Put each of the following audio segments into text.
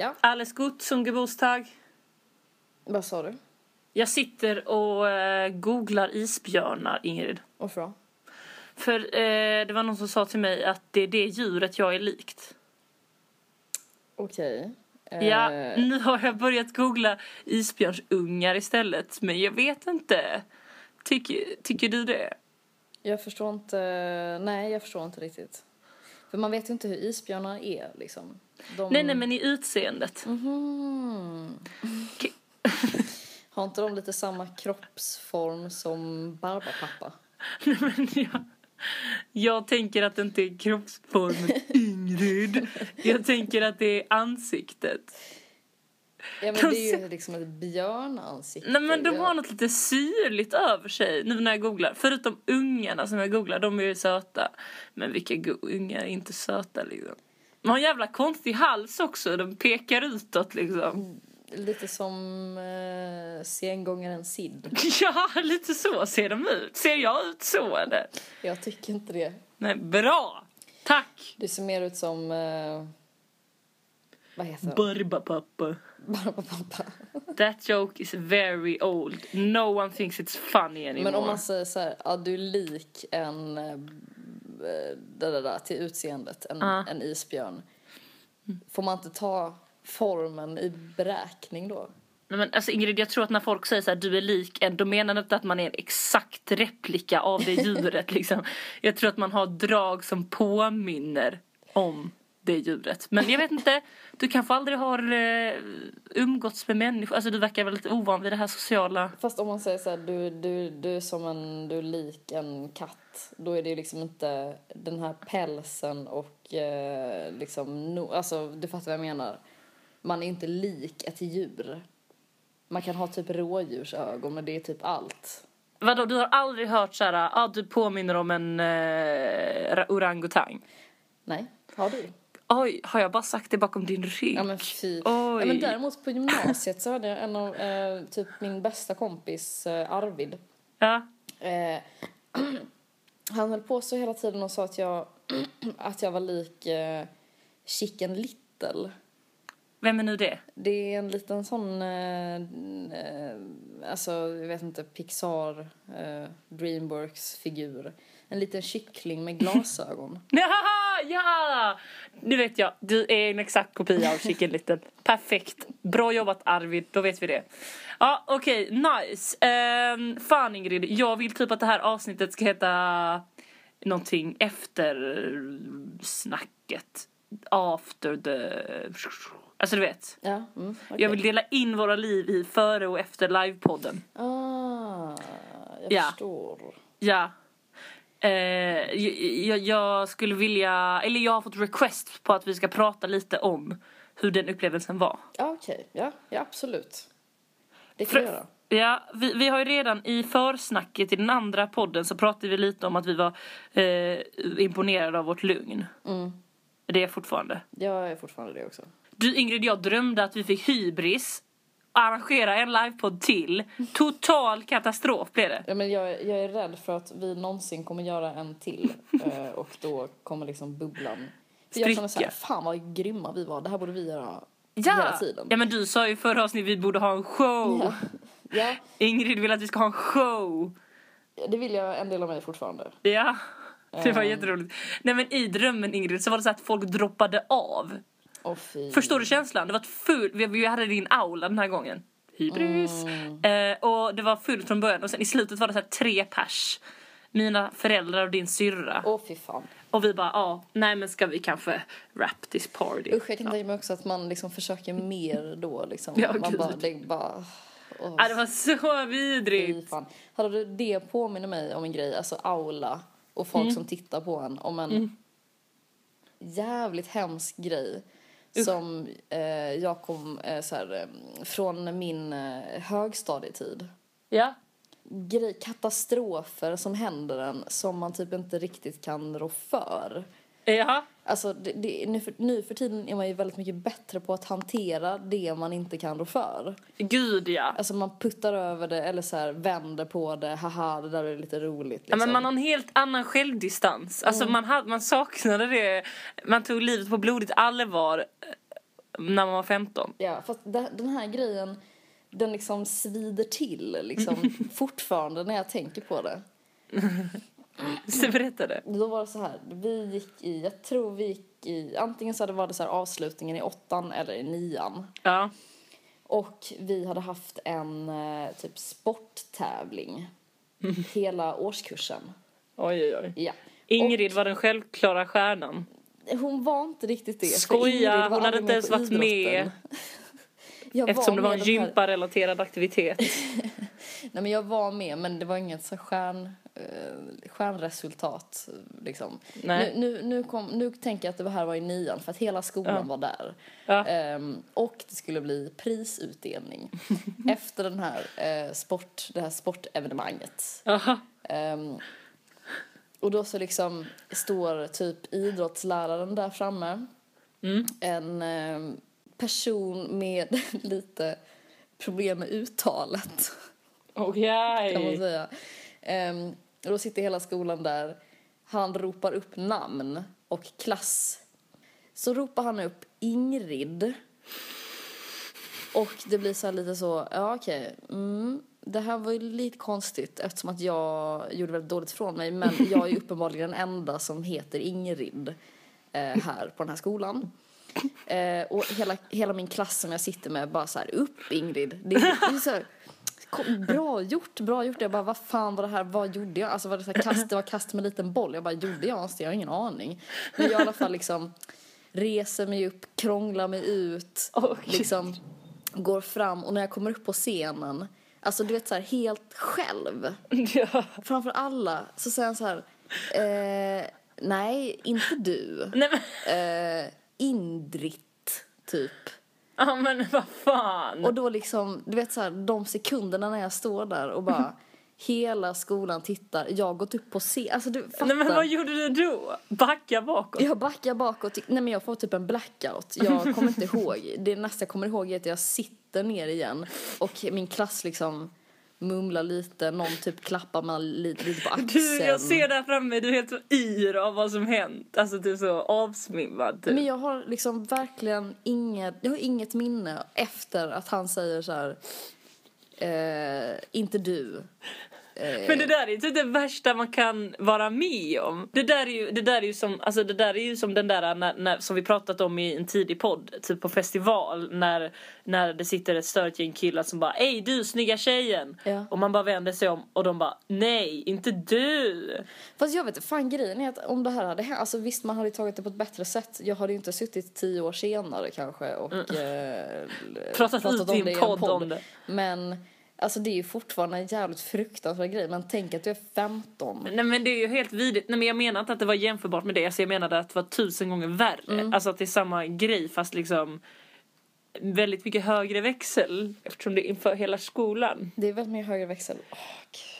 Ja, Alles gut som Geburtstag. vad sa du? Jag sitter och eh, googlar isbjörnar, Ingrid. Varför då? För eh, det var någon som sa till mig att det är det djuret jag är likt. Okej. Ja, Eh, nu har jag börjat googla isbjörnsungar istället, men jag vet inte. Tycker, tycker du det? Jag förstår inte, nej jag förstår inte riktigt. För man vet ju inte hur isbjörnar är liksom. De... Nej, nej, men i utseendet. Mhm. Okej. Har inte de lite samma kroppsform som Barbapappa? Nej, men jag, jag tänker att det inte är kroppsformen Ingrid. Jag tänker att det är ansiktet. Ja men De det är ju liksom ett björnansikte. Nej men de har något lite syrligt över sig nu när jag googlar. Förutom ungarna som jag googlar, de är ju söta. Men vilka ungar är inte söta liksom? De har en jävla konstig hals också, de pekar utåt liksom. Lite som eh, sengångaren Sid. Ja, lite så ser de ut. Ser jag ut så eller? Jag tycker inte det. Nej, bra! Tack! Du ser mer ut som... Eh, vad heter det? Barbapappa. Barbapappa. That joke is very old. No one thinks it's funny anymore. Men om man säger så här, ja du är lik en... Det där, där, till utseendet, en, Ja. en isbjörn. Får man inte ta formen i beräkning då? Nej, men alltså Ingrid, jag tror att när folk säger så här, du är lik en, då menar de inte att man är en exakt replika av det djuret liksom. Jag tror att man har drag som påminner om det djuret. Men jag vet inte, du kanske aldrig har eh, umgåtts med människor, alltså du verkar väl lite ovan vid det här sociala. Fast om man säger så här, du, du, du är som en, du är lik en katt. Då är det ju liksom inte den här pälsen och eh, liksom, no, alltså du fattar vad jag menar. Man är inte lik ett djur. Man kan ha typ rådjursögon men det är typ allt. Vadå, du har aldrig hört så här, ah, du påminner om en eh, orangutang? Nej, har du? Oj, har jag bara sagt det bakom din rygg? Ja men fy. Oj. Ja, men däremot på gymnasiet så hade jag en av, eh, typ min bästa kompis eh, Arvid. Ja. Eh, han höll på så hela tiden och sa att jag, att jag var lik eh, Chicken Little. Vem är nu det? Det är en liten sån, eh, eh, alltså jag vet inte, Pixar, eh, Dreamworks-figur. En liten kyckling med glasögon. Ja, ja! Nu vet jag, du är en exakt kopia av Chicken Little. Perfekt. Bra jobbat Arvid, då vet vi det. Ja, okej, nice. Um, fan Ingrid, jag vill typ att det här avsnittet ska heta någonting efter snacket. After the... Alltså du vet. Ja, mm, okej. Jag vill dela in våra liv i före och efter livepodden. Ah, jag Ja. förstår. Ja. Eh, jag, jag, skulle vilja, eller jag har fått request på att vi ska prata lite om hur den upplevelsen var. Ja, okej. Ja, ja, absolut. Det kan vi göra. Ja, vi, vi har ju redan i försnacket i den andra podden så pratade vi lite om att vi var eh, imponerade av vårt lugn. Mm. Det är fortfarande. Jag är fortfarande det också. Du Ingrid, jag drömde att vi fick hybris, arrangera en livepodd till. Total katastrof blev det. Ja, men jag, jag är rädd för att vi någonsin kommer göra en till eh, och då kommer liksom bubblan. För jag känner så här, Spricka. fan vad grymma vi var. Det här borde vi göra Ja. hela tiden. ja, men du sa ju förra avsnittet vi borde ha en show. Ja. ja, Ingrid vill att vi ska ha en show. det vill jag en del av mig fortfarande. Ja, det var Ehm. jätteroligt. Nej men i drömmen Ingrid så var det så att folk droppade av. Fy. Förstår du känslan? Det var full, vi, vi hade din aula den här gången. Hybris. Eh, och det var fullt från början och sen i slutet var det så här tre pers. Mina föräldrar och din syrra. Åh fy fan. Och vi bara, ja, nej men ska vi kanske wrap this party? Usch, jag kan tänka mig också att man liksom försöker mer då liksom. Ja, man bara, det bara... åh, Ja, det var så vidrigt. fan. Hade du det påminner mig om en grej, alltså aula och folk Mm. som tittar på en om en jävligt hemsk grej. Som eh, jag kom eh, så här, eh, från min eh, högstadietid. Ja. Grej, katastrofer som händer en som man typ inte riktigt kan rå för. Jaha. Alltså, det, det, nu, för, nu för tiden är man ju väldigt mycket bättre på att hantera det man inte kan rå för. Gud ja. Alltså man puttar över det eller så här vänder på det, haha det där är lite roligt Ja, liksom. men man har en helt annan självdistans. Alltså man, hade, man saknade det. Man tog livet på blodigt allvar. när man var 15. Ja, fast det, den här grejen, den liksom svider till liksom fortfarande när jag tänker på det. Så berätta det. Då var det så här, vi gick i, jag tror vi gick i, antingen så var det så här avslutningen i åttan eller i nian. Ja. Och vi hade haft en eh, typ sporttävling hela årskursen. Oj, oj, oj. Ja. Ingrid var den självklara stjärnan. Hon var inte riktigt det. Skoja, var hon hade inte ens varit med. Eftersom det var en den här- gymparelaterad aktivitet. Nej men jag var med men det var inget så stjärn, eh, stjärnresultat liksom. Nu, nu, nu, kom, nu tänker jag att det här var i nian för att hela skolan Ja. var där. Ja. Ehm, och det skulle bli prisutdelning efter den här, eh, sport, det här sportevenemanget. Ehm, och då så liksom står typ idrottsläraren där framme. Mm. En ehm, person med lite problem med uttalet kan man Okej. säga. Ehm, och då sitter hela skolan där. Han ropar upp namn och klass. Så ropar han upp Ingrid. Och det blir så här lite så, ja okej, mm, det här var ju lite konstigt eftersom att jag gjorde väldigt dåligt från mig. Men jag är ju uppenbarligen den enda som heter Ingrid eh, här på den här skolan. Eh, och hela, hela min klass som jag sitter med bara så här, upp Ingrid. Det, det är så här, bra gjort, bra gjort. Jag bara, vad fan var det här, vad gjorde jag? Alltså var det så här, kast, det var kast med en liten boll. Jag bara, gjorde jag ens det? Jag har ingen aning. Men jag i alla fall liksom reser mig upp, krånglar mig ut, Åh, liksom går fram och när jag kommer upp på scenen, alltså du vet så här helt själv Ja. framför alla så säger han så här, eh, nej, inte du. Nej men, Eh, Indrit, typ. ja men vad fan. Och då liksom, du vet så här, de sekunderna när jag står där och bara hela skolan tittar, jag har gått upp på scen, alltså du fattar. Nej men vad gjorde du då? Backa bakåt? Jag backar bakåt, nej men jag får typ en blackout. Jag kommer inte ihåg. Det nästa jag kommer ihåg är att jag sitter ner igen och min klass liksom mumlar lite, någon typ klappar mig lite, lite på axeln. Du, jag ser där framme, du är helt så yr av vad som hänt. Alltså du är så avsvimmad typ. Men jag har liksom verkligen inget, jag har inget minne efter att han säger så här, eh, inte du. Eh, Men det där är ju typ det värsta man kan vara med om. Det där är ju, det där är ju som, alltså det där är ju som den där när, när, som vi pratat om i en tidig podd, typ på festival när, när det sitter ett störigt gäng killar som bara Ey du snygga tjejen! Ja. Och man bara vänder sig om och de bara Nej, inte du! Fast jag vet inte, fan grejen är att om det här hade hänt, alltså visst man hade tagit det på ett bättre sätt. Jag hade ju inte suttit tio år senare kanske och eh, Pratat ut i en i podd om det. Men alltså det är ju fortfarande en jävligt fruktansvärd grej. Men tänk att du är 15. Nej men det är ju helt vidrigt. Nej men jag menar inte att det var jämförbart med det. Alltså jag menade att det var tusen gånger värre. Mm. Alltså att det är samma grej fast liksom väldigt mycket högre växel eftersom det är inför hela skolan. Det är väldigt mycket högre växel. Åh.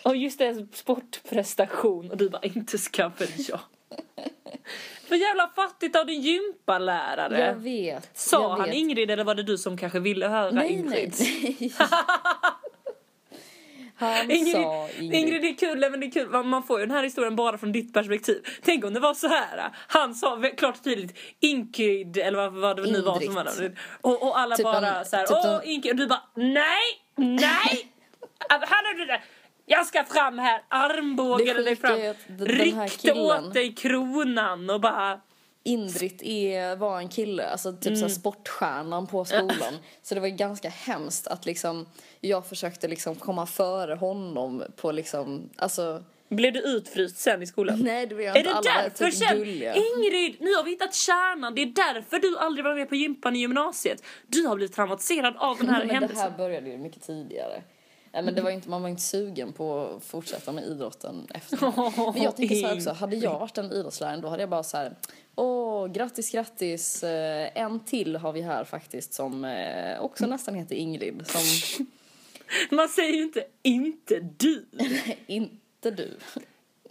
Och just det, sportprestation och du bara inte ska väl jag. För jävla fattigt av din gympalärare. jag vet. Sa jag han vet. Ingrid eller var det du som kanske ville höra Nej, Ingrid? nej. Han Ingrid, sa Ingrid. Ingrid. det är kul, men det är kul. Man får ju den här historien bara från ditt perspektiv. Tänk om det var så här. Han sa klart och tydligt Ingrid eller vad, vad det nu var som var det. Och, och alla Typ bara en- så här, typ åh Ingrid. Och du bara, nej, nej. Han hade det. Jag ska fram här, armbågade Det dig fram. är Ryckte åt dig kronan och bara, Indrit är, var en kille, alltså typ Mm. så sportstjärnan på skolan. Så det var ganska hemskt att liksom, jag försökte liksom komma före honom på liksom, alltså, blev du utfryst sen i skolan? nej det var jag Är inte, det alla var därför typ sen? gulliga. Ingrid, nu har vi hittat kärnan. Det är därför du aldrig var med på gympan i gymnasiet. Du har blivit traumatiserad av den här men det här händelsen. började ju mycket tidigare. Nej, men det var inte, man var inte sugen på att fortsätta med idrotten efter. Men jag tänker så här också, hade jag varit en idrottslärare då hade jag bara så här, åh grattis grattis, eh, en till har vi här faktiskt som eh, också nästan heter Ingrid, som Man säger ju inte inte du. inte du.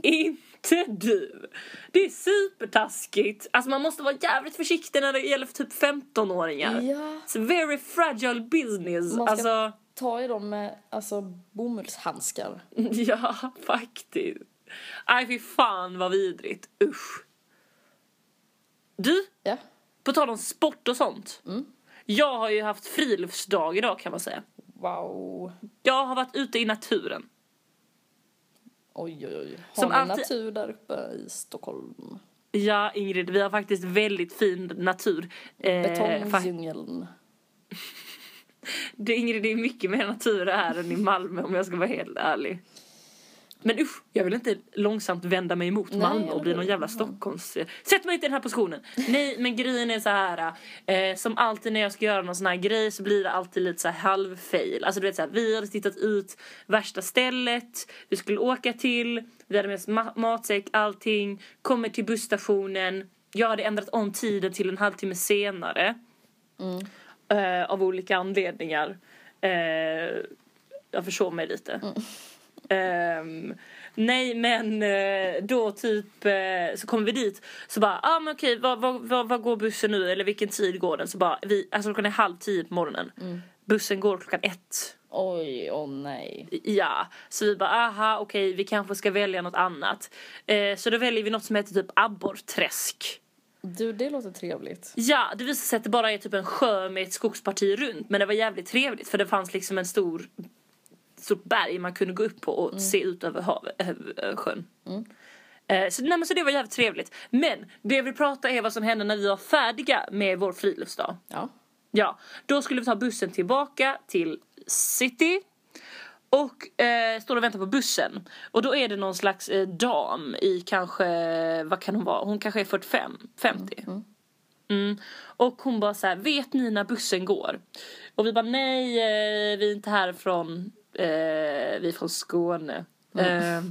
Inte du. Det är supertaskigt. Alltså man måste vara jävligt försiktig när det gäller för typ 15-åringar. Ja. It's very fragile business. Man ska Alltså, ta i dem med alltså, bomullshandskar. ja faktiskt. Nej fy fan vad vidrigt. Usch. Du, Ja. på tal om sport och sånt. Mm. Jag har ju haft friluftsdag idag kan man säga. Wow. Jag har varit ute i naturen. Oj, oj, oj. Har Som ni alltid- natur där uppe i Stockholm? Ja, Ingrid, vi har faktiskt väldigt fin natur. Eh, Betongdjungeln. Det, Ingrid, det är mycket mer natur här än i Malmö om jag ska vara helt ärlig. Men usch, jag vill inte långsamt vända mig emot Nej, Malmö och bli någon jävla Stockholms... Sätt mig inte i den här positionen! Nej, men grejen är så här. Eh, som alltid när jag ska göra någon sån här grej så blir det alltid lite så här halvfail. Alltså du vet så här, vi hade tittat ut värsta stället vi skulle åka till. Vi hade med oss ma- matsäck, allting. Kommer till busstationen. Jag hade ändrat om tiden till en halvtimme senare. Eh, av olika anledningar. Eh, jag försov mig lite. Ehm, nej men eh, då typ eh, så kommer vi dit så bara ah, men okej vad, vad, vad, vad går bussen nu? Eller vilken tid går den? Så bara vi alltså klockan är halv tio på morgonen. Bussen går klockan ett. Oj, åh nej. ja så vi bara aha okej vi kanske ska välja något annat. Eh, så då väljer vi något som heter typ abborrträsk Du, det låter trevligt. Ja, det visade sig att det bara är typ en sjö med ett skogsparti runt. Men det var jävligt trevligt för det fanns liksom en stor stort berg man kunde gå upp på och se ut över sjön. Eh, Så, nej, men så det var jävligt trevligt. Men det jag vill prata är vad som hände när vi var färdiga med vår friluftsdag. Ja. Ja, då skulle vi ta bussen tillbaka till city. Och eh, står och väntar på bussen. Och då är det någon slags eh, dam i kanske, vad kan hon vara? Hon kanske är 45, 50. Mm. Och hon bara så här, vet ni när bussen går? Och vi bara, nej, eh, vi är inte härifrån, eh, vi är från Skåne. Eh,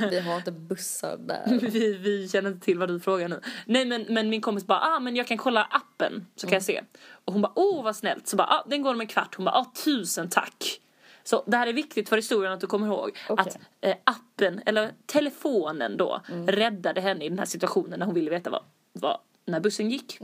Vi har inte bussar där. vi, vi känner inte till vad du frågar nu. Nej men, men min kompis bara, ah men jag kan kolla appen så kan jag se. Och hon bara, åh vad snällt. Så bara, ah den går om en kvart. Hon bara, ah tusen tack. Så det här är viktigt för historien att du kommer ihåg Okej. att eh, appen, eller telefonen då, räddade henne i den här situationen när hon ville veta vad, vad när bussen gick.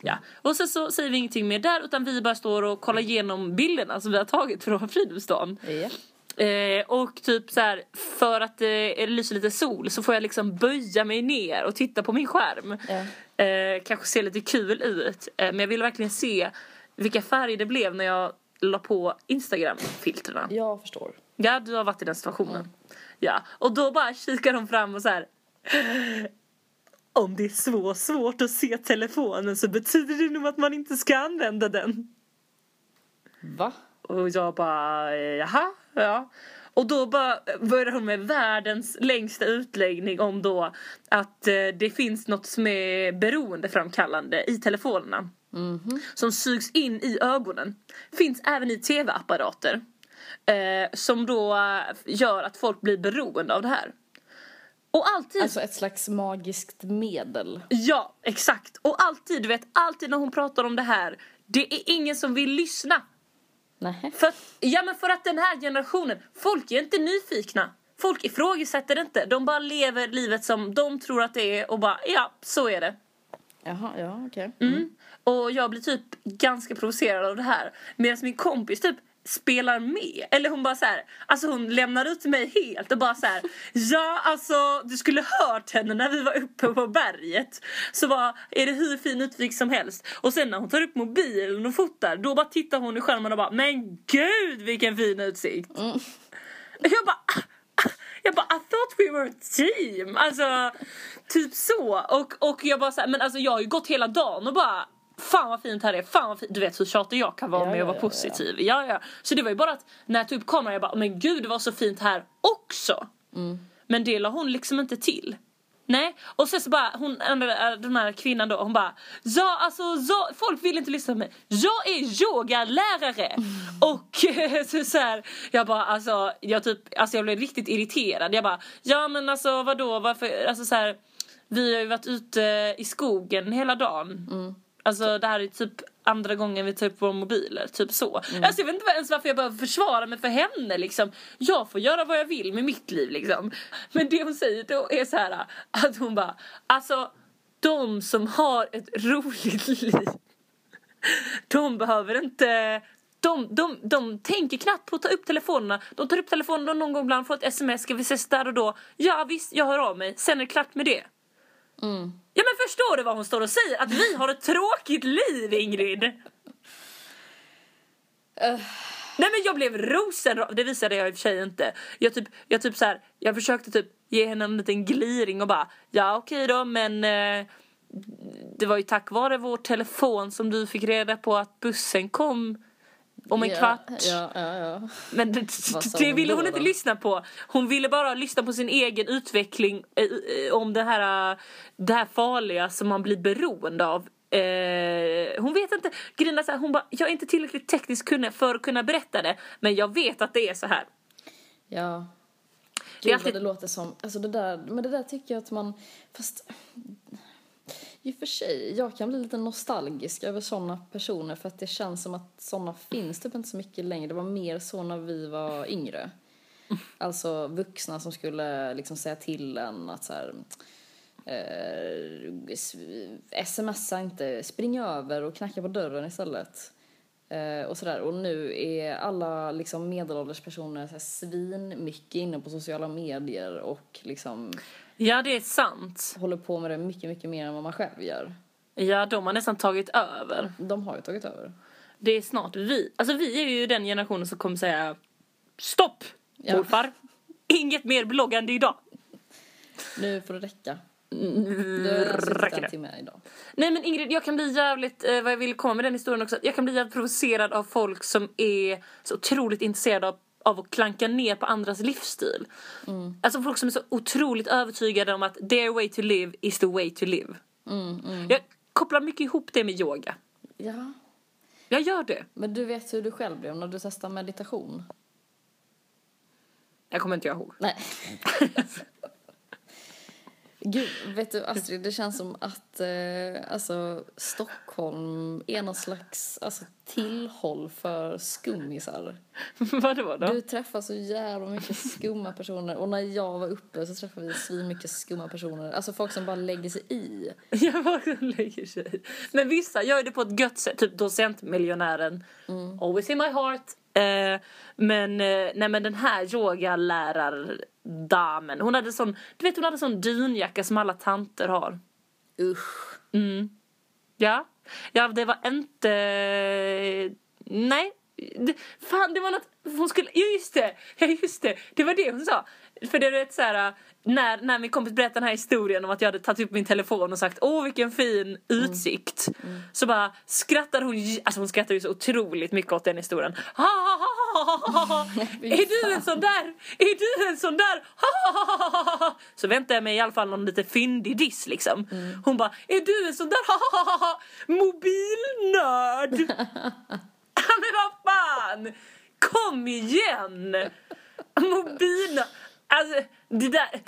Ja. Och sen så säger vi ingenting mer där utan vi bara står och kollar igenom bilderna som vi har tagit från friluftsdagen. Ja. Eh, och typ så här, för att det lyser lite sol så får jag liksom böja mig ner och titta på min skärm. Ja. Eh, kanske se lite kul ut. Eh, men jag vill verkligen se vilka färger det blev när jag la på Instagram-filtrerna. Jag förstår. Ja, du har varit i den situationen. Ja, och då bara kikar de fram och så här. Om det är så svårt att se telefonen så betyder det nog att man inte ska använda den. Va? Och jag bara, eh, jaha, ja. Och då bara började hon med världens längsta utläggning om då att eh, det finns något som är beroendeframkallande i telefonerna. Som sugs in i ögonen. Finns även i tv-apparater. Eh, som då eh, gör att folk blir beroende av det här. Och alltid Alltså ett slags magiskt medel. Ja, exakt. Och alltid, du vet, alltid när hon pratar om det här, det är ingen som vill lyssna. Nej. För att, ja men för att den här generationen, folk är inte nyfikna. Folk ifrågasätter inte, de bara lever livet som de tror att det är och bara, ja, så är det. Jaha, ja okej. Mm. Och jag blir typ ganska provocerad av det här. Medan min kompis typ spelar med. Eller hon bara så här, alltså hon lämnar ut mig helt och bara så här, ja alltså du skulle hört henne när vi var uppe på berget. Så bara, är det hur fin utvik som helst. Och sen när hon tar upp mobilen och fotar, då bara tittar hon i skärmen och bara, men gud vilken fin utsikt. Jag bara, jag bara, I thought we were a team. Alltså, typ så. Och, och jag bara så här, men alltså jag har ju gått hela dagen och bara Fan vad fint här är, fan vad fint. Du vet hur tjatig jag kan vara Ja, med att vara ja, positiv. Ja, ja. Så det var ju bara att när jag tog upp kameran jag bara, men gud det var så fint här också. Men det la hon liksom inte till. Nej, och sen så bara hon, den här kvinnan då, hon bara Ja alltså ja, folk vill inte lyssna på mig. Jag är yogalärare! Och så, så här, jag bara alltså jag typ, alltså jag blev riktigt irriterad. Jag bara ja men alltså vadå varför, alltså så här, vi har ju varit ute i skogen hela dagen. Alltså det här är typ andra gången vi tar upp våra mobiler, typ så. Alltså jag vet inte ens varför jag behöver försvara mig för henne liksom. Jag får göra vad jag vill med mitt liv liksom. Men det hon säger då är så här att hon bara, alltså de som har ett roligt liv, de behöver inte de, de, de tänker knappt på att ta upp telefonerna. De tar upp telefonen och någon gång ibland får ett sms. Ska vi ses där och då? Ja visst, jag hör av mig. Sen är det klart med det. Ja men förstår du vad hon står och säger? Att vi har ett tråkigt liv Ingrid! Nej men jag blev rosenrasande, det visade jag i och för sig inte. Jag typ, jag typ så här, jag försökte typ ge henne en liten gliring och bara ja okej då men eh, det var ju tack vare vår telefon som du fick reda på att bussen kom om en ja, kvart. Ja, ja. Men det, det hon ville då hon inte då? lyssna på. Hon ville bara lyssna på sin egen utveckling eh, eh, om det här, eh, det här farliga som man blir beroende av. Eh, hon vet inte, är så här, hon bara, jag är inte tillräckligt tekniskt kunnig för att kunna berätta det. Men jag vet att det är så här. Ja. Det är Gud alltid- vad det låter som, alltså det där, men det där tycker jag att man, fast i och för sig, jag kan bli lite nostalgisk över sådana personer för att det känns som att sådana finns typ inte så mycket längre. Det var mer så när vi var yngre. Alltså vuxna som skulle liksom säga till en att så här, eh, smsa inte, spring över och knacka på dörren istället. Eh, och sådär. Och nu är alla liksom medelålders personer så här svin mycket inne på sociala medier och liksom Ja, det är sant. håller på med det mycket, mycket mer än vad man själv gör. Ja, de har nästan tagit över. De har ju tagit över. Det är snart vi. Alltså vi är ju den generationen som kommer säga stopp Ja. morfar. Inget mer bloggande idag. Nu får det räcka. Du redan suttit räcker det. timme idag. Nej men Ingrid, jag kan bli jävligt, eh, vad jag vill komma med den historien också, jag kan bli jävligt provocerad av folk som är så otroligt intresserade av, av att klanka ner på andras livsstil. Mm. Alltså folk som är så otroligt övertygade om att their way to live is the way to live. Mm, Jag kopplar mycket ihop det med yoga. Ja. Jag gör det. Men du vet hur du själv blev när du testade meditation? Jag kommer inte ihåg. Nej. Gud, vet du Astrid, det känns som att eh, alltså, Stockholm är någon slags alltså, tillhåll för skummisar. Vadå då? Du träffar så jävla mycket skumma personer och när jag var uppe så träffade vi svin mycket skumma personer. Alltså folk som bara lägger sig i. Jag bara lägger sig. Men vissa gör det på ett gött sätt. Typ docentmiljonären. Always in my heart. Eh, men, eh, nej men den här yogalärardamen. Hon hade sån, du vet hon hade sån dunjacka som alla tanter har. Usch. Mm. Ja. Ja, det var inte... Nej. Det, fan, det var något... Hon skulle... Ja, just det. Ja, just det. Det var det hon sa. För det är rätt så här... När, när min kompis berättade den här historien om att jag hade tagit upp min telefon och sagt åh vilken fin utsikt. Så bara skrattade hon, alltså hon skrattade ju så otroligt mycket åt den historien. Ha, ha, ha, ha, ha, ha. Är du en sån där? Är du en sån där? Ha, ha, ha, ha, ha, ha. Så väntade jag mig i alla fall någon lite fyndig diss liksom. Hon bara, är du en sån där ha, ha, ha, ha, mobilnörd? Men vad fan! Kom igen! Mobilnörd. Alltså, det där...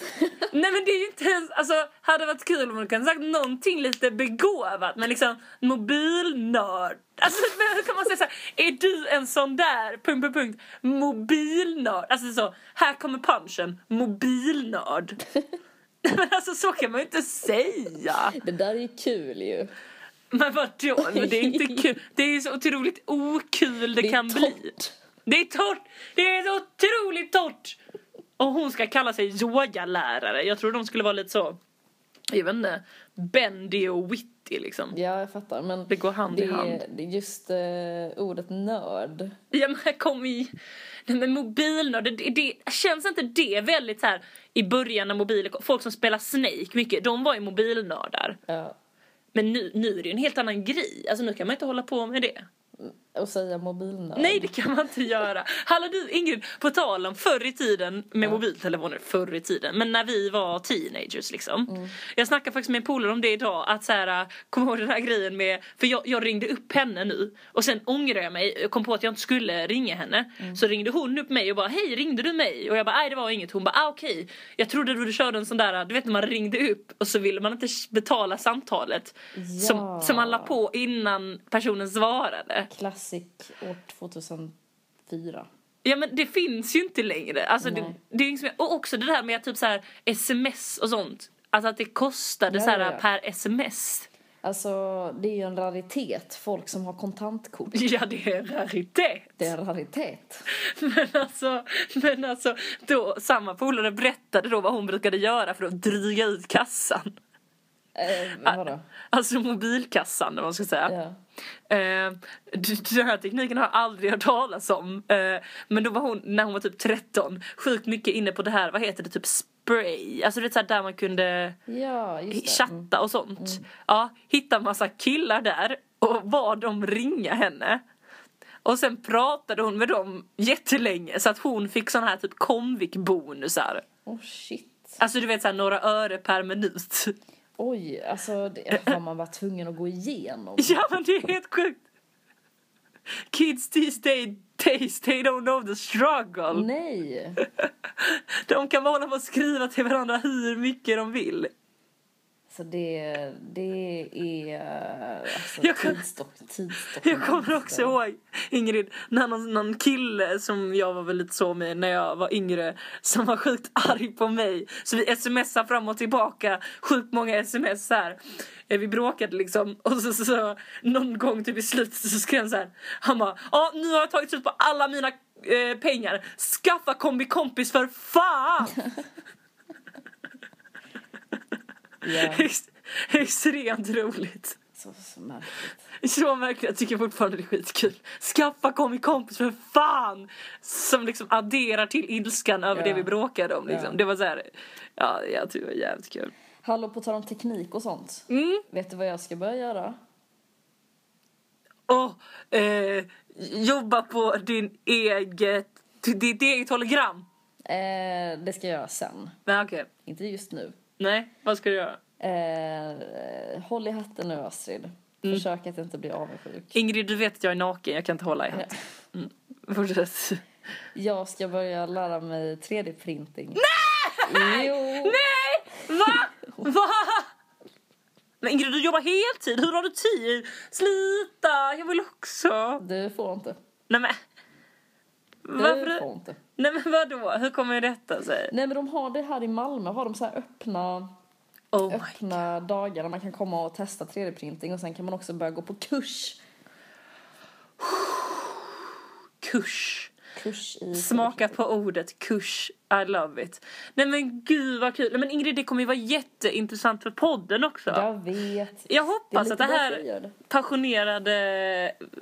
Nej men det är ju inte ens... Alltså, hade varit kul om hon kunde sagt någonting lite begåvat. Men liksom, mobilnörd. Alltså, hur kan man säga så här? Är du en sån där... Punkt, punkt, punkt. Mobilnörd. Alltså så, här kommer punchen. Mobilnörd. Men alltså så kan man ju inte säga. Det där är ju kul ju. Men vadå? Men det är inte kul. Det är ju så otroligt okul det, Det kan bli. torrt. Det är torrt! Det är så otroligt torrt! Och hon ska kalla sig yogalärare. Jag tror de skulle vara lite så, jag vet inte, bendy och witty liksom. Ja, jag fattar. Men Det går hand i det, hand. är- det är just eh, ordet nörd. Ja men kom i... Nej men mobilnörd, det, det, känns inte det väldigt så här i början när mobiler folk som spelar Snake mycket, de var ju mobilnördar. Ja. Men nu, nu är det ju en helt annan grej, alltså nu kan man inte hålla på med det. Och säga mobilnörd. Nej det kan man inte göra. Hallå du Ingrid, på tal om förr i tiden med mobiltelefoner, förr i tiden, men när vi var teenagers liksom. Jag snackade faktiskt med en polare om det idag, att så här, kom ihåg den här grejen med, för jag, jag ringde upp henne nu och sen ångrade jag mig, jag kom på att jag inte skulle ringa henne. Så ringde hon upp mig och bara, hej ringde du mig? Och jag bara, nej det var inget. Hon bara, ah, okej. Jag trodde du körde en sån där, du vet när man ringde upp och så ville man inte betala samtalet. Som, Ja. som man la på innan personen svarade. Classic år 2004. Ja men det finns ju inte längre. Alltså det, det är liksom, och också det där med typ så här sms och sånt. Alltså att det kostade Ja, så här ja, ja. per sms. Alltså, det är ju en raritet. Folk som har kontantkort. Ja det är en raritet. Det är en raritet. Men alltså, men alltså då, samma polare berättade då vad hon brukade göra för att dryga ut kassan. Eh, vadå? Alltså mobilkassan, om man ska säga. Ja. Eh, den här tekniken har jag aldrig hört talas om. Eh, men då var hon, när hon var typ 13, sjukt mycket inne på det här, vad heter det, typ spray. Alltså det är så här där man kunde Ja, chatta och sånt. Ja, hitta massa killar där och bad dem ringa henne. Och sen pratade hon med dem jättelänge så att hon fick sån här typ komvik-bonusar. Oh shit. Alltså du vet såhär några öre per minut. Oj, alltså det har man varit tvungen att gå igenom. Ja men det är helt sjukt. Kids these day, days they don't know the struggle. Nej. De kan bara hålla på och skriva till varandra hur mycket de vill. Så det, det är alltså, Jag kan- tidsdock, tidsdokument. Jag kommer också ihåg Ingrid, när någon, någon kille som jag var väl lite så med när jag var yngre som var sjukt arg på mig. Så vi smsade fram och tillbaka, sjukt många sms här. Eh, Vi bråkade liksom och så, så, så någon gång typ i slutet så skrev han så här. Han bara, ja nu har jag tagit slut på alla mina eh, pengar. Skaffa kombi kompis för fan! Ex- Extremt roligt. så, så märkligt. Så märkligt, jag tycker fortfarande det är skitkul. Skaffa kom kompis för fan! Som liksom adderar till ilskan över Ja. det vi bråkade om liksom. Ja. Det var så här, ja jag tycker det var jävligt kul. Hallå, på tal om teknik och sånt. Mm. Vet du vad jag ska börja göra? Och eh, jobba på din eget, ditt eget hologram. Eh, det ska jag göra sen. Nej okej. Inte just nu. Nej, vad ska du göra? Eh, håll i hatten nu, Astrid. Mm. Försök att inte bli avundsjuk. Ingrid, du vet att jag är naken, jag kan inte hålla i hatt. Mm. Fortsätt. Jag ska börja lära mig 3D-printing. Nej! Jo! Nej! Va? Va? Men Ingrid, du jobbar heltid, hur har du tid? Sluta, jag vill också. Du får inte. Nej men. Varför? får inte. Nej men vadå? Hur kommer detta sig? Nej men de har det här i Malmö, har de så här öppna, Oh öppna dagar där man kan komma och testa 3D-printing och sen kan man också börja gå på kurs. Kurs. Kurs i Smaka på ordet kurs. I love it. Nej men gud vad kul. Nej, Men Ingrid det kommer ju vara jätteintressant för podden också. Jag vet. Jag Det hoppas lite att det här det. passionerade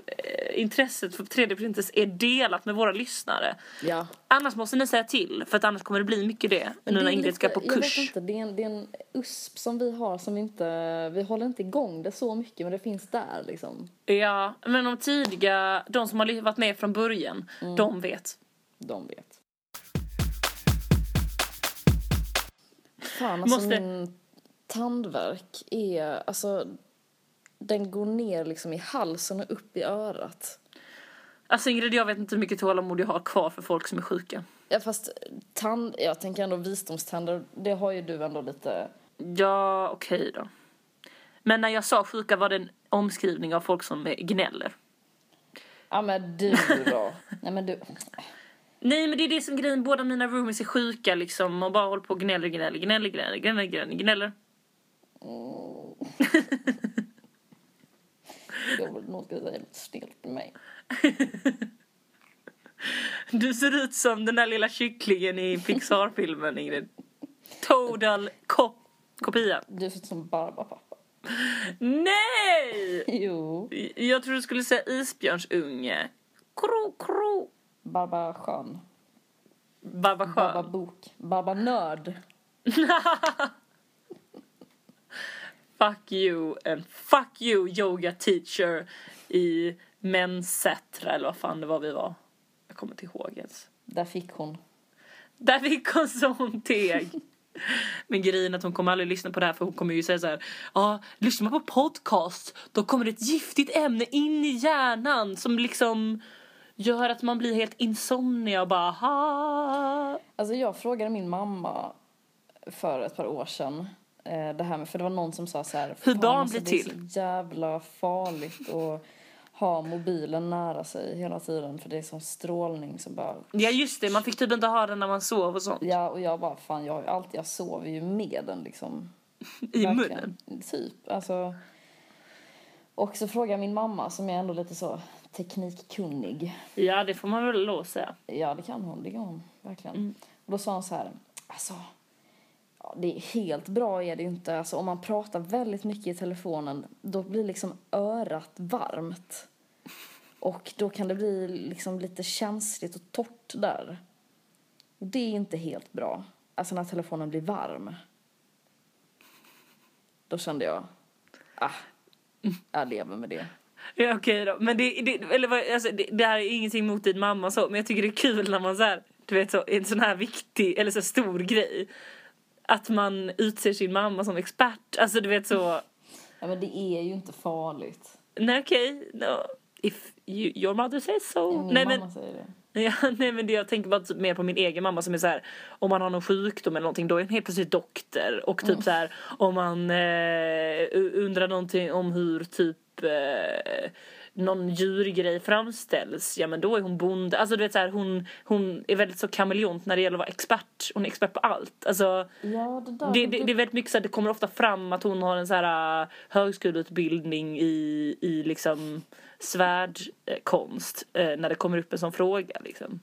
eh, intresset för 3D-printers är delat med våra lyssnare. Ja. Annars måste ni säga till för att annars kommer det bli mycket det Men nu det när är Ingrid ska på Jag vet kurs. inte, det är, en, det är en USP som vi har som vi inte, vi håller inte igång det så mycket men det finns där liksom. Ja, men de tidiga, de som har varit med från början, Mm. de vet. De vet. Fan alltså Måste- min tandvärk är, alltså den går ner liksom i halsen och upp i örat. Alltså Ingrid, jag vet inte hur mycket tålamod jag har kvar för folk som är sjuka. Ja fast tand, jag tänker ändå visdomständer, det har ju du ändå lite, Ja, okej då. Men när jag sa sjuka var det en omskrivning av folk som gnäller. ja men du då. Nej men du, Nej men det är det som grejen, båda mina roomies är sjuka liksom och bara håller på och gnäller, gnäller, gnäller, gnäller, gnäller, gnäller, gnäller. jag vill nog säga lite snällt med mig. Du ser ut som den där lilla kycklingen i Pixar-filmen Ingrid. Total kop kopia. Du ser ut som Barbapappa. Nej! Jo. Jag tror du skulle säga isbjörnsunge. Kro, kro. Barbara Schön. Baba Baba skön. Bok. Baba Nörd. Fuck you and fuck you yoga teacher i Mensätra eller vad fan det var vi var. Jag kommer inte ihåg ens. Där fick hon. Där fick hon sån teg. Men grejen att hon kommer aldrig lyssna på det här för hon kommer ju säga så här. Ja, lyssnar man på podcast då kommer det ett giftigt ämne in i hjärnan som liksom gör att man blir helt insomnia och bara ha. Alltså jag frågade min mamma för ett par år sedan. Eh, det här med, för det var någon som sa så här. Hur "Fan, barn alltså, blir Det är till." så jävla farligt att ha mobilen nära sig hela tiden. För det är sån strålning som bara. Ja just det, man fick typ inte ha den när man sov och sånt. Ja och jag bara fan jag har ju alltid, jag sover ju med den liksom. I Verkligen. munnen. Typ, alltså. Och så frågade jag min mamma som är ändå lite så teknikkunnig. Ja det får man väl lov säga. Ja, det kan hon. Det kan hon verkligen. Mm. Och då sa hon så här, alltså, Ja, det är helt bra är det ju inte. Alltså, om man pratar väldigt mycket i telefonen då blir liksom örat varmt. Och då kan det bli liksom lite känsligt och torrt där. Och det är inte helt bra. Alltså när telefonen blir varm. Då kände jag, ah, jag lever med det. Ja okej då. Men det, det, eller, vad- alltså, det, det här är ingenting mot din mamma så. Men jag tycker det är kul när man så här, du vet så, en sån här viktig eller så här stor grej. Att man utser sin mamma som expert. Alltså du vet så. Ja, men det är ju inte farligt. Nej okej. no. If you, your mother says so. Min nej, mamma men, säger det. Ja, nej men det, jag tänker bara typ mer på min egen mamma som är så här om man har någon sjukdom eller någonting då är hon helt plötsligt doktor och typ så här om man eh, undrar någonting om hur typ eh, någon djurgrej framställs ja men då är hon bonde alltså du vet så här hon, hon är väldigt så kameleont när det gäller att vara expert hon är expert på allt alltså Ja, det där. det, det, det är väldigt mycket så här, det kommer ofta fram att hon har en så här äh, högskoleutbildning i, i liksom svärdkonst eh, när det kommer upp en sån fråga liksom.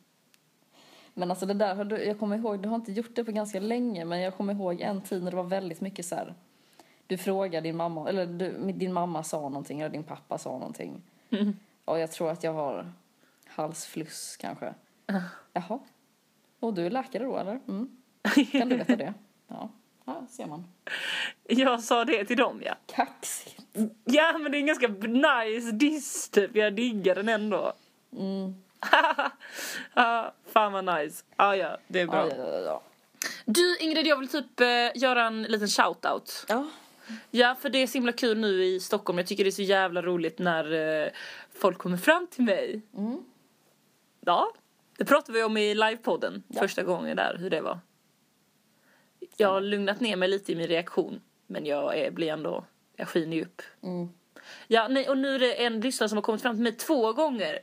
Men alltså det där, jag kommer ihåg, du har inte gjort det på ganska länge, men jag kommer ihåg en tid när det var väldigt mycket så här. Du frågar din mamma, eller du, din mamma sa någonting, eller din pappa sa någonting. Och jag tror att jag har halsfluss kanske. Jaha. Och du är läkare då eller? Mm. Kan du veta det? Ja, här ser man. Jag sa det till dem ja. Kaxigt. Ja men det är en ganska nice diss typ, jag diggar den ändå. Mm. fan vad nice. Ah, ja, det är bra. Ja, ja, ja, ja. Du Ingrid, jag vill typ eh, göra en liten shoutout. ja. Ja, för det är så himla kul nu i Stockholm. Jag tycker det är så jävla roligt när eh, folk kommer fram till mig. Mm. Ja, det pratade vi om i livepodden Ja. första gången där, hur det var. Jag har lugnat ner mig lite i min reaktion, men jag är, blir ändå, jag skiner ju upp. Mm. Ja, nej, och nu är det en lyssnare som har kommit fram till mig två gånger.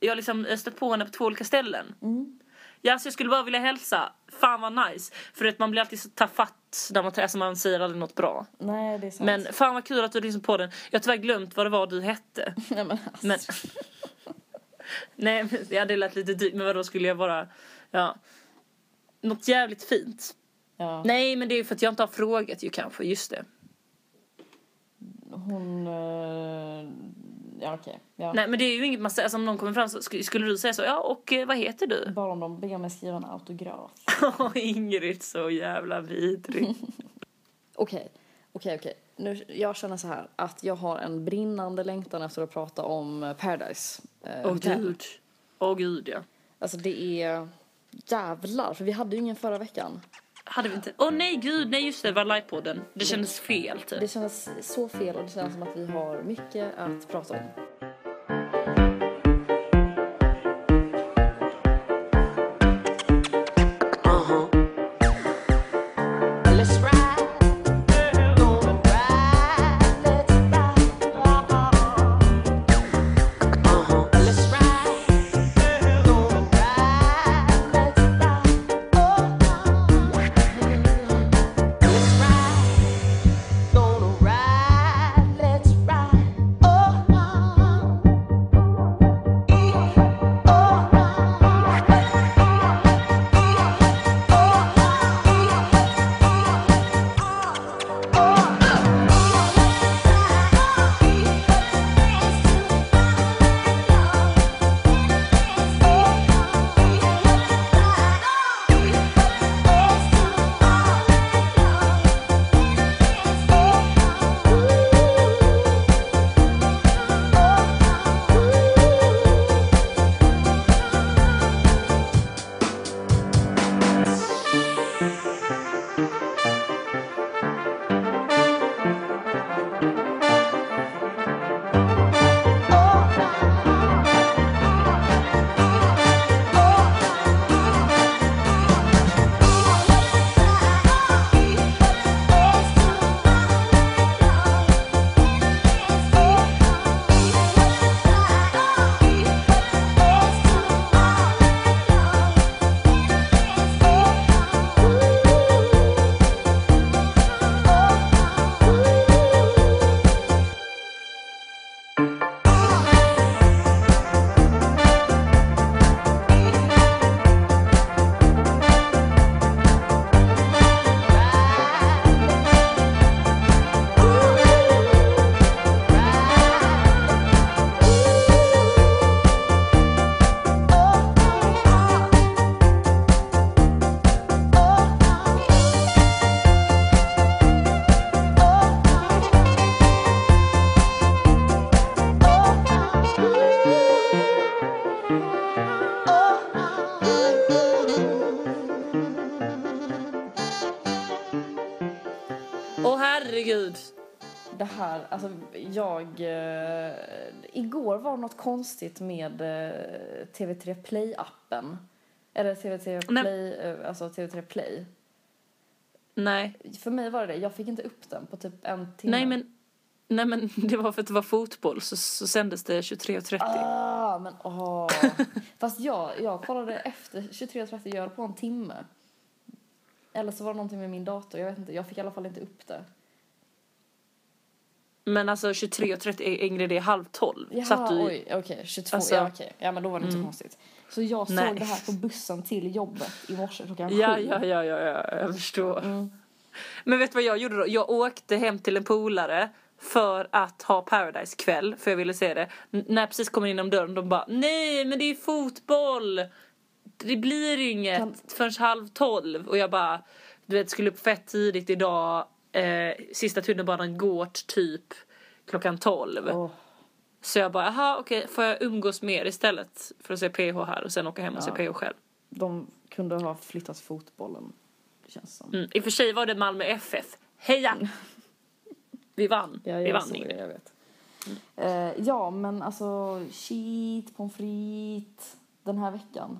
Jag har liksom stött på henne på två olika ställen. Mm. Ja, så jag skulle bara vilja hälsa. Fan vad nice. För att man blir alltid så tafatt när man, alltså man säger aldrig något bra. Nej, det är sant. Men fan vad kul att du lyssnade på den. Jag har tyvärr glömt vad det var du hette. Nej, men alltså. Men... Nej, men- ja det lät lite dyrt. Men vadå skulle jag bara... Ja. Något jävligt fint. Ja. Nej, men det är för att jag inte har frågat ju kanske. Just det. Hon... ja, okej. Ja. Nej, men det är ju inget man säger. Alltså, om någon kommer fram så sk- skulle du säga så. Ja, och eh, vad heter du? Bara om de ber mig skriva en autograf. Ingrid, så jävla vidrig. Okej, okej, okej. Nu, jag känner så här att jag har en brinnande längtan efter att prata om eh, Paradise eh, Åh Hotel. gud. Åh gud, ja. Alltså det är jävlar, för vi hade ju ingen förra veckan. Hade vi inte... Åh nej, gud, nej just det, det var livepodden. Det kändes fel typ. Det kändes så fel och det känns som att vi har mycket att prata om. Igår var något konstigt med eh, TV3 Play-appen. Eller TV3 Nej. Play, eh, alltså TV3 Play. Nej. För mig var det det, jag fick inte upp den på typ en timme. Nej men, nej men det var för att det var fotboll så, så sändes det 23.30. Ah, men åh. Fast jag, jag kollade efter 23.30, jag höll på en timme. Eller så var det någonting med min dator, jag vet inte. Jag fick i alla fall inte upp det. Men alltså 23.30 är Ingrid, det är halv tolv. Jaha, Satt du oj, okej, 22, Alltså- ja okej. Ja men då var det inte så konstigt. Så jag såg Nej. det här på bussen till jobbet i morse klockan Ja, sju. ja, ja, ja, ja, jag förstår. Mm. Men vet du vad jag gjorde då? Jag åkte hem till en polare för att ha Paradise-kväll, för jag ville se det. N- när jag precis kommer in om dörren, de bara nej, men det är fotboll! Det blir inget Kan- förrän halv tolv. Och jag bara, du vet, skulle upp fett tidigt idag. Eh, sista tunnelbanan går typ klockan tolv. Åh, Så jag bara, jaha okej, får jag umgås mer istället för att se PH här och sen åka hem och se Ja. PH själv? de kunde ha flyttat fotbollen, det känns som. Mm. I och för sig var det Malmö FF. Heja! Vi vann. Ja, Vi vann det, jag vet. Eh, ja, men alltså shit, pommes frites den här veckan.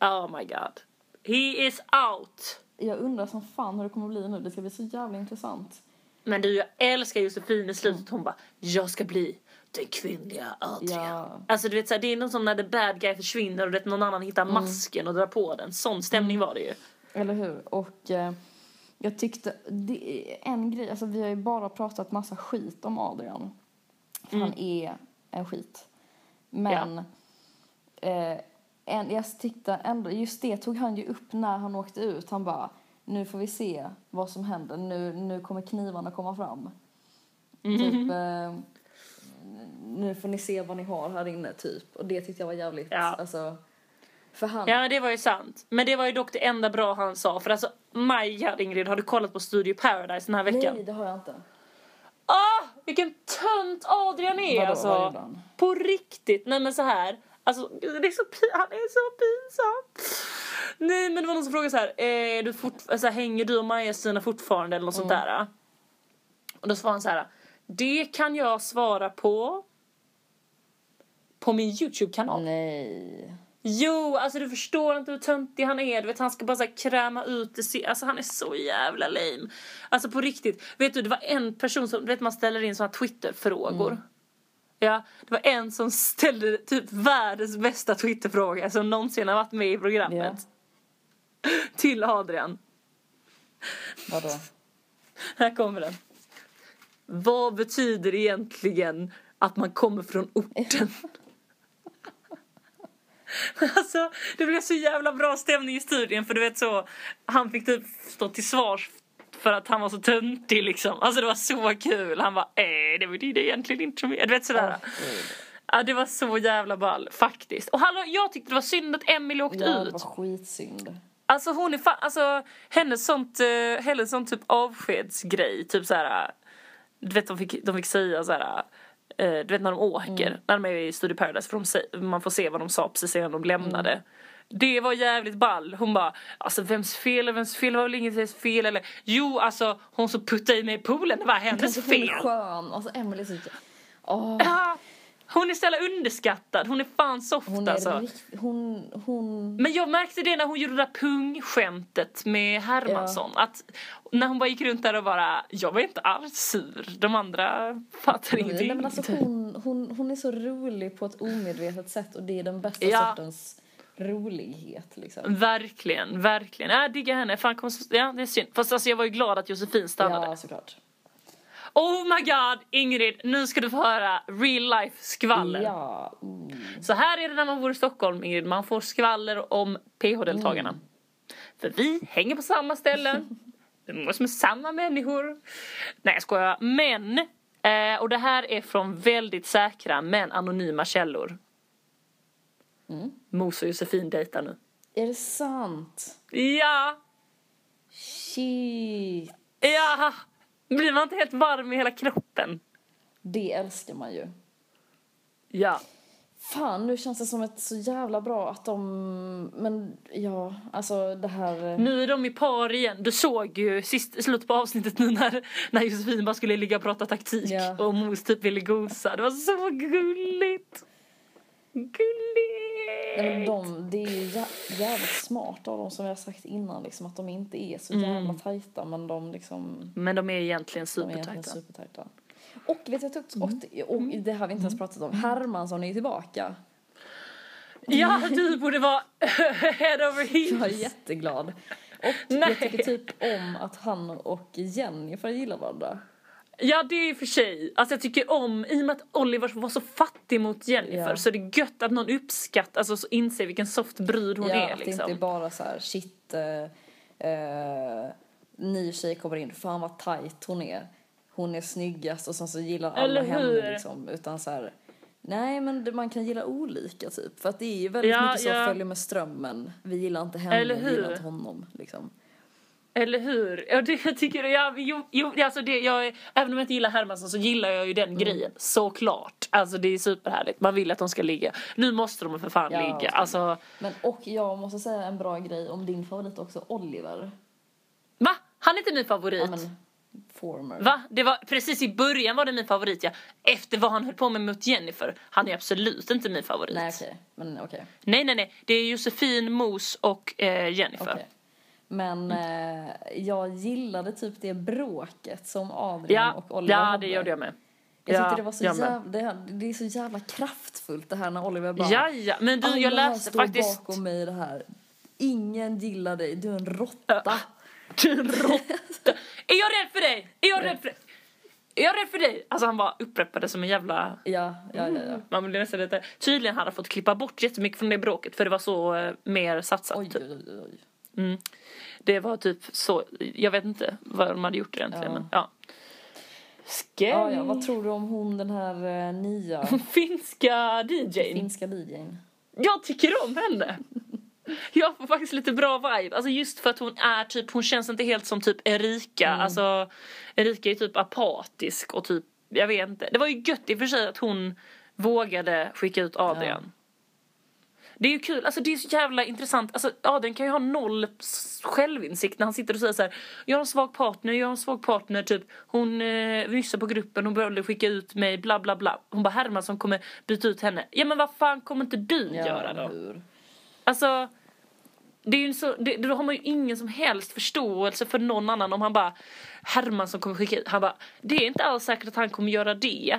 Oh my god. He is out! Jag undrar som fan hur det kommer bli nu. Det ska bli så jävla intressant. Men du, jag älskar Josefin i slutet. Hon bara, jag ska bli den kvinnliga Adrian. Ja. Alltså du vet såhär, det är något som när the bad guy försvinner och vet, någon annan hittar masken och drar på den. Sån stämning var det ju. Eller hur? Och eh, jag tyckte, det en grej, alltså vi har ju bara pratat massa skit om Adrian. För han är en skit. Men eh, en, jag tyckte ändå, just det tog han ju upp när han åkte ut. Han bara, nu får vi se vad som händer. Nu, nu kommer knivarna komma fram. Typ, eh, nu får ni se vad ni har här inne typ. Och det tyckte jag var jävligt, Ja. alltså. För han, Ja, det var ju sant. Men det var ju dock det enda bra han sa. För alltså, god Ingrid, har du kollat på Studio Paradise den här veckan? nej det har jag inte. Ah, vilken tönt Adrian är Vadå, alltså. På riktigt. Nej men så här. Alltså gud, det är så han är så pinsam. Nej men det var någon som frågade så här. Är du fort, alltså, hänger du och Maja-Stina fortfarande eller något sånt Mm. där? Och då svarade han så här. Det kan jag svara på. På min YouTube-kanal. Nej. Jo, alltså du förstår inte hur töntig han är. Du vet, han ska bara så kräma ut det. se- Alltså han är så jävla lame. Alltså på riktigt. Vet du, det var en person som, du vet man ställer in såna Twitter-frågor. Ja, det var en som ställde typ världens bästa Twitter-fråga som någonsin har varit med i programmet. Till Adrian. Vadå? Här kommer den. Vad betyder egentligen att man kommer från orten? alltså, det blev så jävla bra stämning i studion för du vet så, han fick typ stå till svars för att han var så töntig liksom. Alltså det var så kul. Han bara, eh, det betyder egentligen inte mycket. Du vet sådär. Ja, det var så jävla ball, faktiskt. Och hallå, jag tyckte det var synd att Emily åkte Ja, det ut. var skitsynd. Alltså hon är fan, alltså hennes sånt, uh, hennes sån typ avskedsgrej, typ såhär, du vet de fick, de fick säga såhär, eh, du vet när de åker, när de är i Studio Paradise, för de, man får se vad de sa precis innan de lämnade. Det var jävligt ball. Hon bara, alltså vems fel är vems fel? Det var väl inget fel eller? Jo, alltså hon som puttade i mig i poolen, det var hennes Alltså, hon är fel. skön. Alltså är så... Åh, Ja, hon är istället underskattad, hon är fan soft hon är alltså. rikt... Hon... Hon... Men jag märkte det när hon gjorde det där pungskämtet med Hermansson. Att när hon bara gick runt där och bara, jag var inte alls sur. De andra fattar ingenting. Nej, men alltså, hon, hon, hon är så rolig på ett omedvetet sätt och det är den bästa Ja. sortens rolighet liksom. Verkligen, verkligen. Jag diggar henne. Fan, kom, ja, det är synd. Fast alltså, jag var ju glad att Josefin stannade. Ja, såklart. Oh my god, Ingrid, nu ska du få höra real life skvaller. Ja. Mm. Så här är det när man bor i Stockholm, Ingrid. Man får skvaller om PH-deltagarna. Mm. För vi hänger på samma ställen. Vi umgås med samma människor. Nej, jag skojar. Men, eh, och det här är från väldigt säkra men anonyma källor. Mm. Mos och Josefin dejtar nu. Är det sant? Ja! Shit. Ja! Blir man inte helt varm i hela kroppen? Det älskar man ju. Ja. Fan, nu känns det som ett så jävla bra att de... Men ja, alltså det här... Nu är de i par igen. Du såg ju sist, slutet på avsnittet nu när, när Josefin bara skulle ligga och prata taktik Ja. och Mos typ ville gosa. Det var så gulligt. Gulligt! Nej, men de, det är ju jä- jävligt smart av dem som vi har sagt innan liksom att de inte är så jävla Mm. tajta men de liksom Men de är egentligen de är egentligen supertajta. supertajta. Och vet jag tyckte- och, det- och det har vi inte ens pratat om, Hermansson är ju tillbaka. Ja, du borde vara head over Jag är heels. jätteglad. Och Nej. jag tycker typ om att han och Jennifer gillar varandra. Ja, det är för sig. Alltså jag tycker om, i och med att Oliver var så fattig mot Jennifer Ja. så är det gött att någon uppskattar, alltså så inser vilken soft brud hon ja, är att det liksom. inte är bara så här shit, eh, eh, ny tjej kommer in, fan vad tight hon är. Hon är snyggast och sen så gillar alla henne liksom. Utan så här, nej men man kan gilla olika typ. För att det är ju väldigt Ja, mycket så, ja. följer med strömmen. Vi gillar inte henne, Eller vi gillar inte honom liksom. Eller hur? Ja, det, jag tycker jag, jo, jo, alltså det, jag, även om jag inte gillar Hermansson så gillar jag ju den Mm. grejen. Såklart. Alltså det är superhärligt. Man vill att de ska ligga. Nu måste de för fan Ja, ligga. Alltså, Men och jag måste säga en bra grej om din favorit också, Oliver. va? Han är inte min favorit. Ja men, former. Va? Det var, precis i början var det min favorit ja. Efter vad han höll på med mot Jennifer. Han är absolut inte min favorit. Nej okej, men okej. nej, nej, nej. Det är Josefin, Mos och eh, Jennifer. Okej. Men eh, jag gillade typ det bråket som Adrian Ja, och Oliver ja hade. det gjorde jag med. Jag ja, tyckte det var så jävla, det, det är så jävla kraftfullt det här när Oliver bara Ja, ja. Men du, jag läste står faktiskt... bakom mig i det här. Ingen gillar dig, du är en råtta. Du är en råtta. Är jag rädd för dig? Är jag rädd för dig? Är jag rädd för dig? Alltså han bara upprepade som en jävla... Ja, ja, ja. ja. Man blir nästan lite... Tydligen hade han fått klippa bort jättemycket från det bråket för det var så eh, mer satsat. Oj, typ. oj, oj. Mm. Det var typ så, jag vet inte vad de hade gjort egentligen Ja. men ja. Scary. Ja, ja, vad tror du om hon den här eh, nya Finska DJn. finska DJn? Jag tycker om henne. Jag får faktiskt lite bra vibe. Alltså just för att hon är typ, hon känns inte helt som typ Erika. Mm. Alltså Erika är typ apatisk och typ, jag vet inte. Det var ju gött i och för sig att hon vågade skicka ut Adrian. Det är ju kul, alltså det är så jävla intressant. Alltså Adrian kan ju ha noll självinsikt när han sitter och säger så här. Jag har en svag partner, jag har en svag partner, typ. Hon eh, nyssar på gruppen, hon började skicka ut mig, bla bla bla. Hon bara Hermansson kommer byta ut henne. Ja men vad fan kommer inte du göra då? hur? Alltså, det är ju så, det, då har man ju ingen som helst förståelse för någon annan om han bara Hermansson kommer skicka ut. Han bara, det är inte alls säkert att han kommer göra det.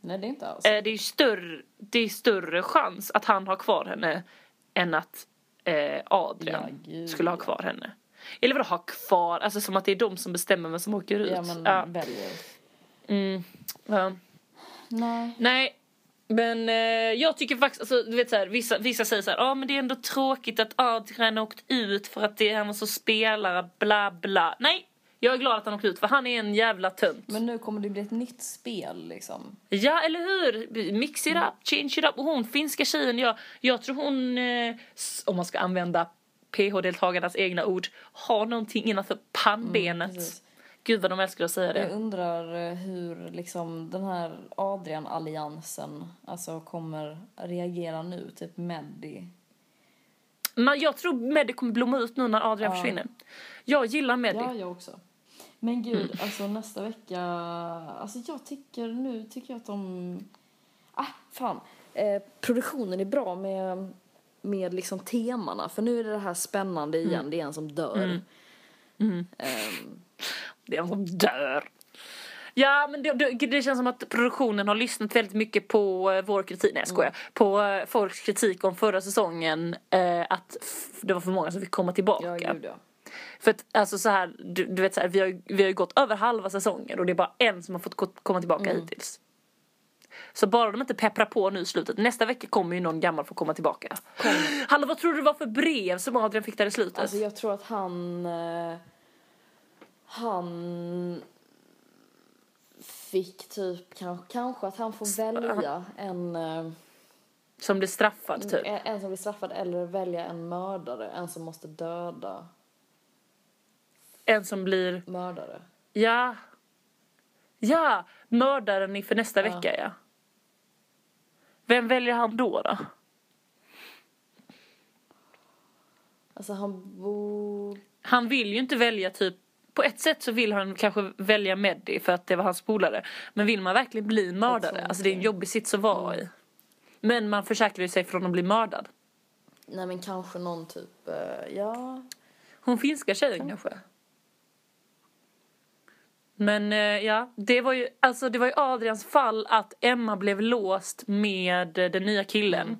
Nej, det är inte alls. Eh, det är större, det är större chans att han har kvar henne än att eh, Adrian Ja, skulle ha kvar henne. Eller vadå ha kvar? Alltså som att det är de som bestämmer vem som åker ut. Ja, men ja. väljer. Mm, ja. Nej. Nej, men eh, jag tycker faktiskt, alltså, du vet så här, vissa, vissa säger så här, ja men det är ändå tråkigt att Adrian har åkt ut för att det, han var så spelare, bla bla. Nej, jag är glad att han åkte ut för han är en jävla tönt. Men nu kommer det bli ett nytt spel liksom. Ja, eller hur? Mix it up, change it up. Och hon finska tjejen, jag, jag tror hon, eh, om man ska använda PH-deltagarnas egna ord, har någonting innanför pannbenet. precis. Gud vad de älskar att säga Jag det. undrar eh, hur liksom den här Adrian-alliansen alltså kommer reagera nu, typ Meddi. Men jag tror Meddi kommer blomma ut nu när Adrian Ja. försvinner. Jag gillar Meddi. Ja, jag också. Men gud, Mm. alltså nästa vecka, alltså jag tycker nu tycker jag att de, ah fan, eh, produktionen är bra med, med liksom temana, för nu är det det här spännande igen, Mm. det är en som dör. Ehm, Det är en som dör. Ja, men det, det, det känns som att produktionen har lyssnat väldigt mycket på eh, vår kritik, nej jag skojar, på eh, folks kritik om förra säsongen eh, att det var för många som fick komma tillbaka. ja, gud ja. För att alltså så här, du, du vet så här, vi har, vi har ju gått över halva säsongen och det är bara en som har fått komma tillbaka Mm. hittills. Så bara de inte pepprar på nu i slutet, nästa vecka kommer ju någon gammal få komma tillbaka. Hallå vad tror du det var för brev som Adrian fick där i slutet? Alltså jag tror att han, eh, han fick typ kanske, kanske att han får välja en, eh, som blir straffad typ. en, en som blir straffad eller välja en mördare, en som måste döda En som blir mördare. Ja. Ja, mördaren inför nästa Ja. vecka ja. Vem väljer han då då? Alltså han bor... Han vill ju inte välja typ på ett sätt så vill han kanske välja Meddi för att det var hans polare. Men vill man verkligen bli mördare? Alltså det är en jobbig sits att vara i. Men man försäkrar ju sig från att bli mördad. Nej men kanske någon typ, eh, ja. Hon finska tjejen kanske? Men eh, ja, det var ju alltså det var ju Adrians fall att Emma blev låst med eh, den nya killen.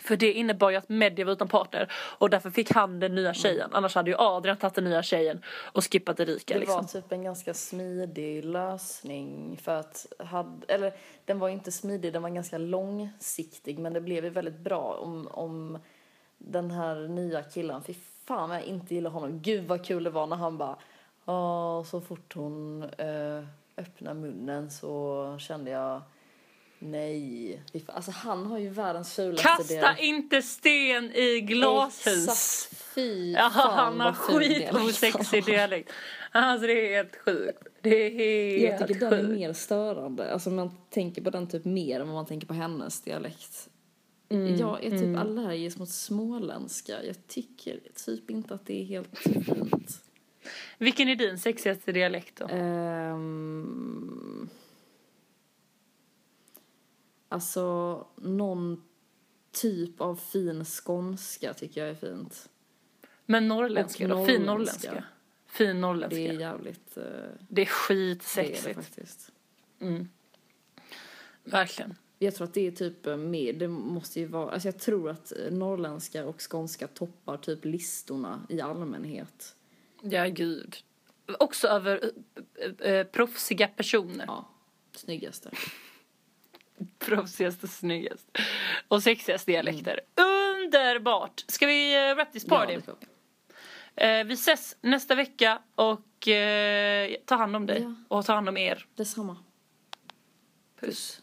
För det innebar ju att Medja var utan partner och därför fick han den nya tjejen. Annars hade ju Adrian tagit den nya tjejen och skippat Erika Det liksom. var typ en ganska smidig lösning för att, hade, eller den var inte smidig, den var ganska långsiktig men det blev ju väldigt bra om, om den här nya killen, fy fan jag inte gillar honom. Gud vad kul det var när han bara, "Ja, så fort hon eh, öppnar munnen så kände jag nej. Alltså han har ju världens fulaste Kasta inte sten i glashus! Exakt, fy Ja, fan han har skitosexig dialekt. Alltså det är helt sjukt. Det är helt Jag tycker den är sjukt. mer störande. Alltså man tänker på den typ mer än vad man tänker på hennes dialekt. Jag är typ allergisk mot småländska. Jag tycker typ inte att det är helt fint. Vilken är din sexigaste dialekt då? Ehm, alltså någon typ av fin skånska tycker jag är fint. Men norrländska och då? Fin norrländska. norrländska? Fin Det norrländska. är jävligt... eh, Det är det är det skitsexigt. faktiskt. Verkligen. Jag tror att det är typ eh, mer, det måste ju vara, alltså jag tror att eh, norrländska och skånska toppar typ listorna i allmänhet. Ja, gud. Också över äh, äh, proffsiga personer. Ja, snyggaste. Proffsigast och snyggast. Och sexigast dialekter. Underbart! Ska vi uh, wrap this party? Ja, vi. Vi ses nästa vecka och ta hand om dig. Ja. Och ta hand om er. Detsamma. Puss.